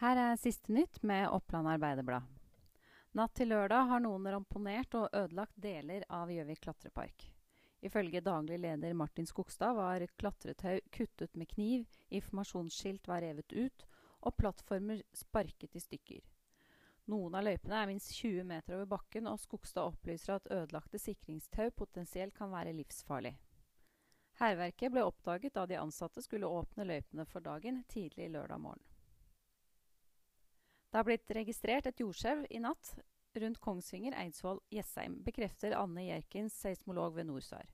er siste nytt med Oppland Arbeiderblad. Natt til lørdag har noen ramponert og ødelagt deler av Gjøvik klatrepark. Ifølge daglig leder Martin Skogstad var klatretau kuttet med kniv, informasjonsskilt var revet ut og plattformer sparket i stykker. Noen av løypene er minst 20 meter over bakken, og Skogstad opplyser at ødelagte sikringstau potensielt kan være livsfarlig. Hærverket ble oppdaget da de ansatte skulle åpne løypene for dagen tidlig lørdag morgen. Det har blitt registrert et jordskjelv i natt rundt Kongsvinger, Eidsvoll, Jessheim, bekrefter Anne Jerkins, seismolog ved NORSAR.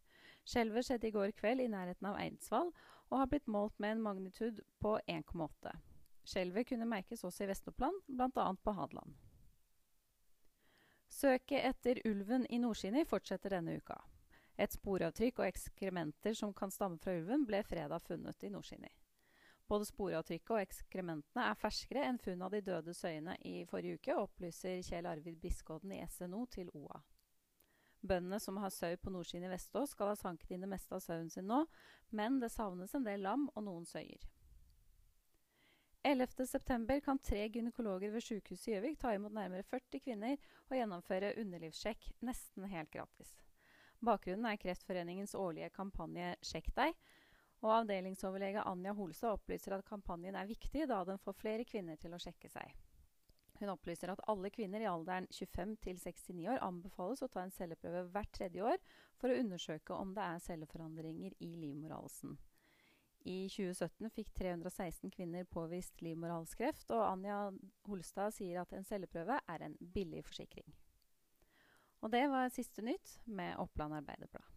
Skjelvet skjedde i går kveld i nærheten av Eidsvoll og har blitt målt med en magnitud på 1,8. Skjelvet kunne merkes også i Vest-Oppland, bl.a. på Hadeland. Søket etter ulven i Nordskini fortsetter denne uka. Et sporavtrykk og ekskrementer som kan stamme fra ulven, ble fredag funnet i Nordskini. Både sporavtrykket og ekskrementene er ferskere enn funn av de døde søyene i forrige uke, opplyser Kjell Arvid Biskodden i SNO til OA. Bøndene som har sau på nordsiden i Vestås, skal ha sanket inn det meste av sauen sin nå, men det savnes en del lam og noen søyer. 11.9 kan tre gynekologer ved sykehuset i Gjøvik ta imot nærmere 40 kvinner og gjennomføre underlivssjekk nesten helt gratis. Bakgrunnen er Kreftforeningens årlige kampanje Sjekk deg, og avdelingsoverlege Anja Holstad opplyser at kampanjen er viktig, da den får flere kvinner til å sjekke seg. Hun opplyser at alle kvinner i alderen 25 til 69 år anbefales å ta en celleprøve hvert tredje år for å undersøke om det er celleforandringer i livmorhalsen. I 2017 fikk 316 kvinner påvist livmorhalskreft, og Anja Holstad sier at en celleprøve er en billig forsikring. Og det var siste nytt med Oppland Arbeiderblad.